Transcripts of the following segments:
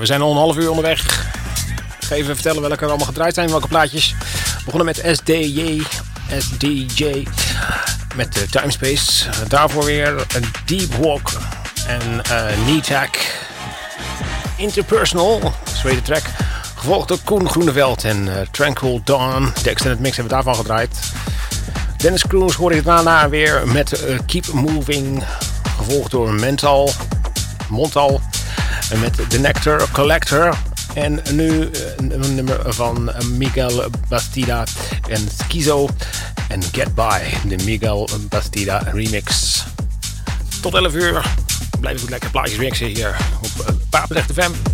We zijn al een half uur onderweg. Ik ga even vertellen welke er allemaal gedraaid zijn, welke plaatjes. We begonnen met SDJ, SDJ met de Timespace. Daarvoor weer een Deep Walk en uh, Neatak. Interpersonal, tweede track. Gevolgd door Koen Groeneveld en uh, Tranquil Dawn. De extended mix hebben we daarvan gedraaid. Dennis Kroes hoorde ik daarna weer met Keep Moving. Gevolgd door Mental, Montal. Met The Nectar Collector. En nu een nummer van Miguel Bastida en Skizo. En Get By, de Miguel Bastida remix. Tot 11 uur. Blijf goed lekker plaatjes mixen hier op Papendrecht FM.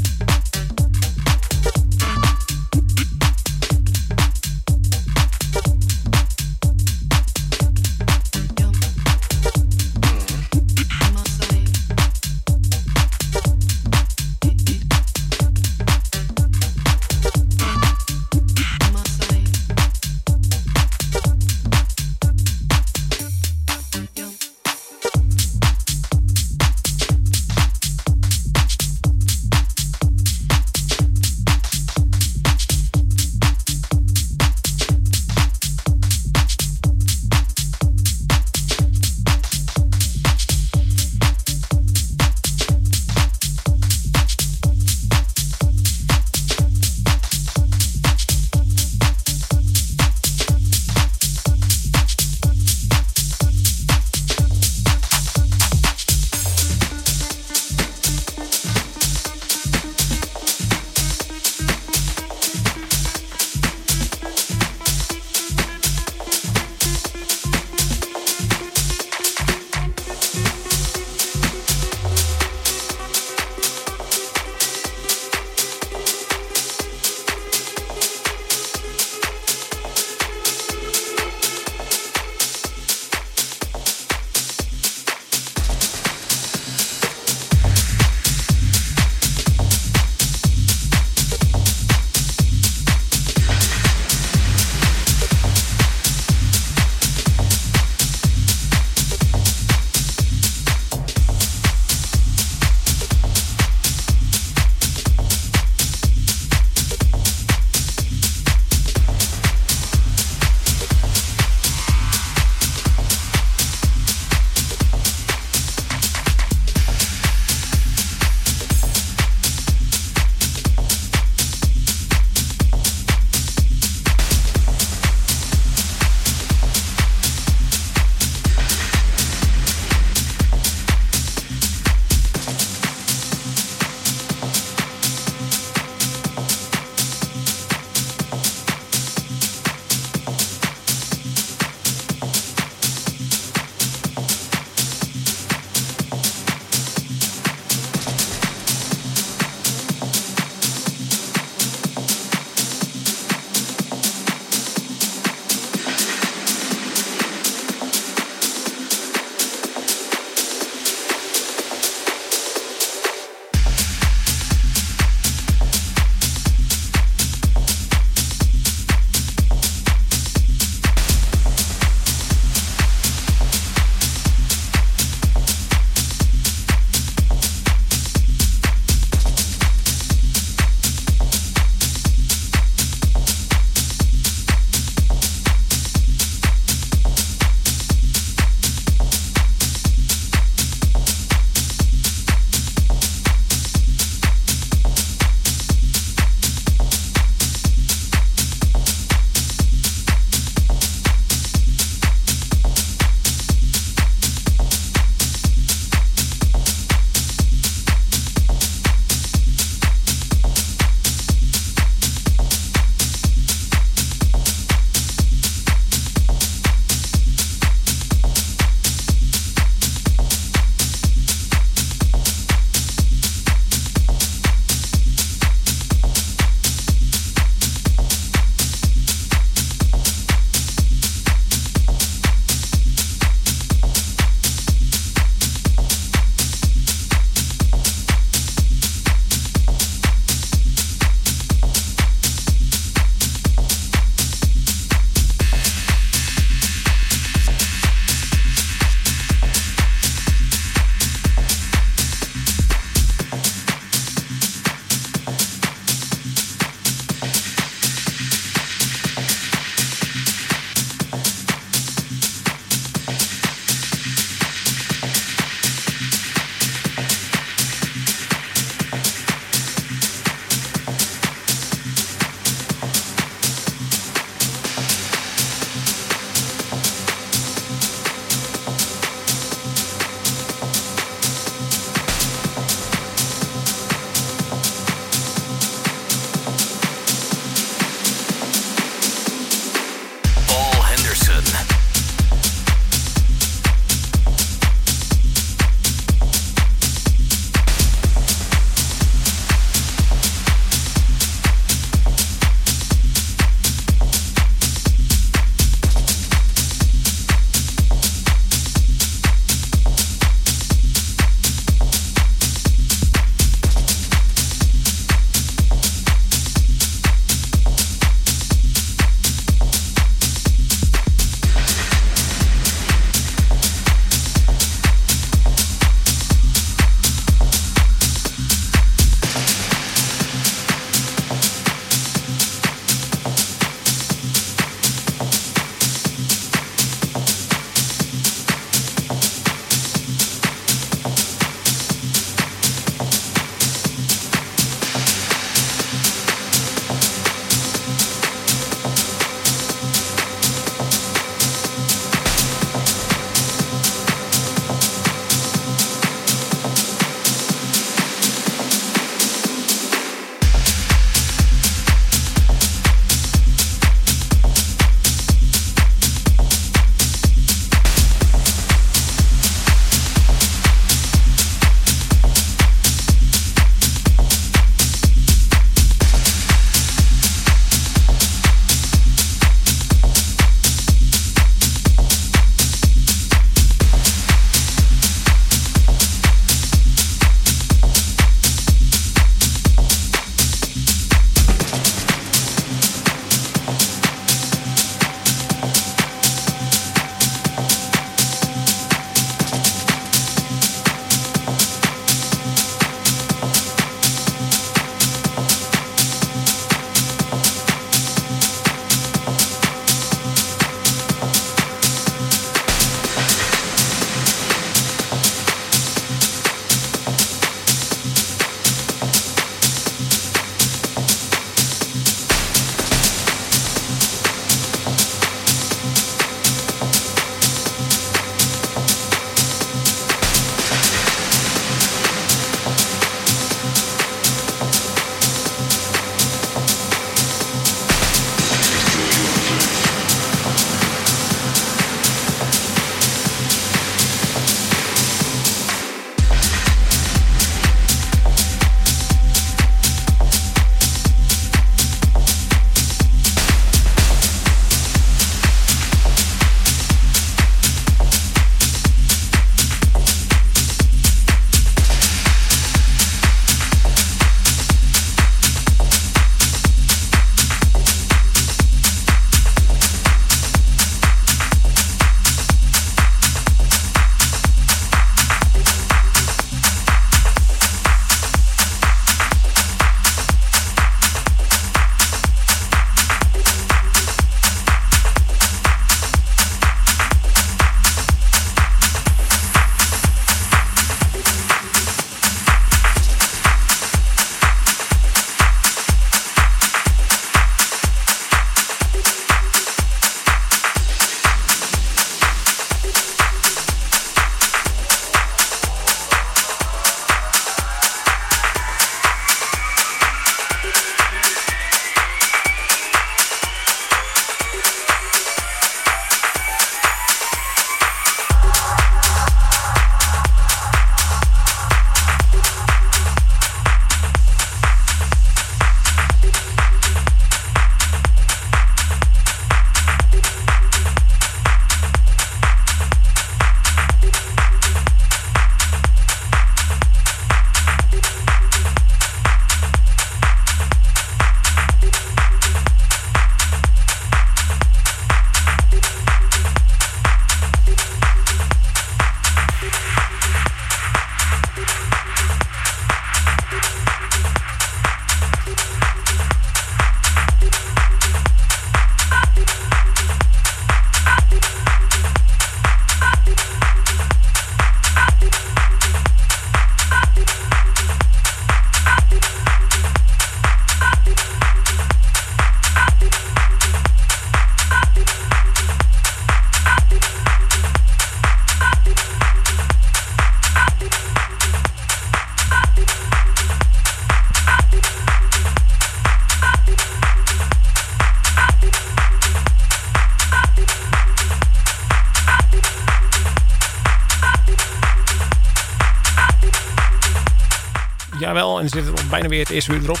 En zit bijna weer het eerste uur erop.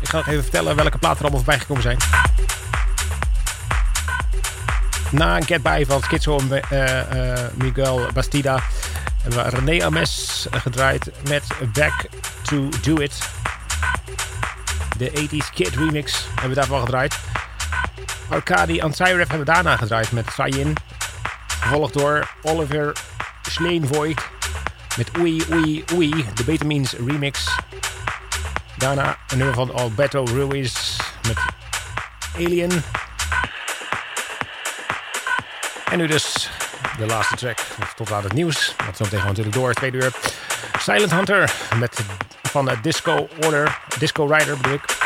Ik ga nog even vertellen welke platen er allemaal voorbij gekomen zijn. Na een Get By van Schizo en uh, uh, Miguel Bastida hebben we René Ames gedraaid met Back to Do It. De 80s Kid remix hebben we daarvan gedraaid. Arcadi Ansiref hebben we daarna gedraaid met Sayin. Gevolgd door Oliver Schleenvoigt met Oei Oei Oei, de Betamines remix. Daarna een nummer van Alberto Ruiz met Alien. En nu dus de laatste track, tot aan het nieuws. Dat zo meteen natuurlijk door, tweede uur. Silent Hunter met van Disco Order, Disco Rider bedoel ik.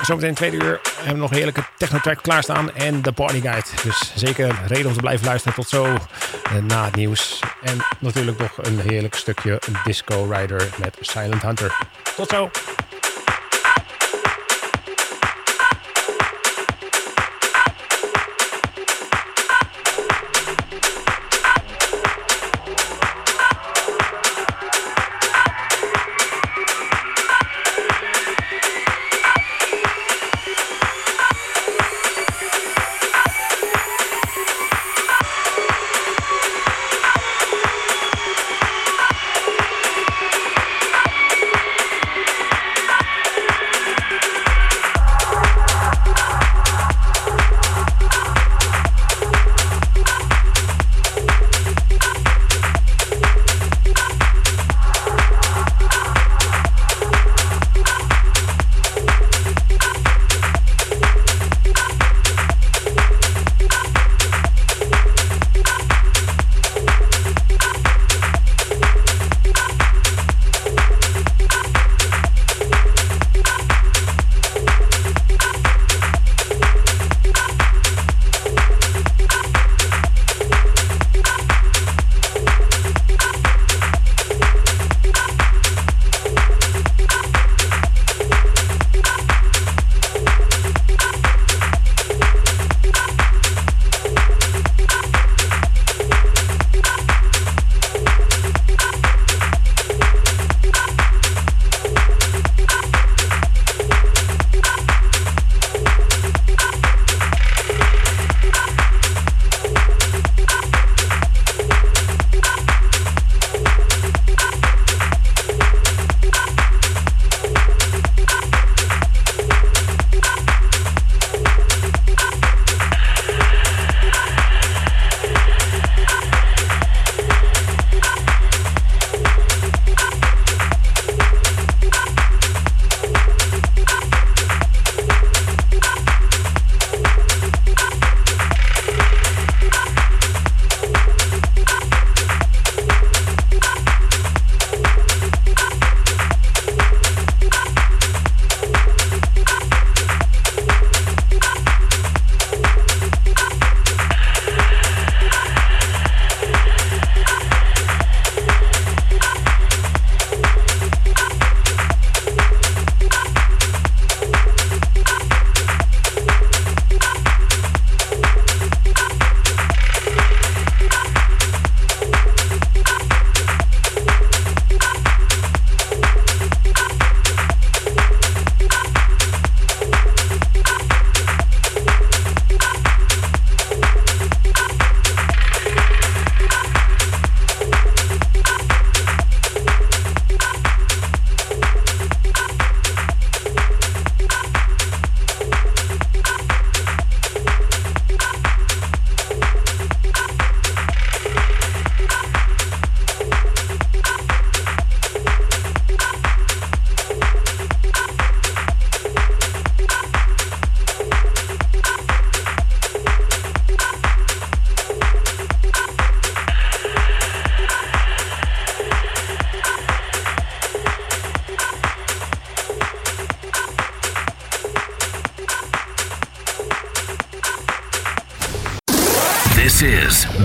Zometeen tweede uur hebben nog een heerlijke techno-track klaarstaan en de Party Guide. Dus zeker reden om te blijven luisteren tot zo eh, na het nieuws. En natuurlijk nog een heerlijk stukje Disco Rider met Silent Hunter. Tot zo!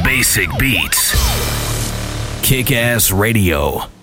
Basic Beats. Kick Ass Radio.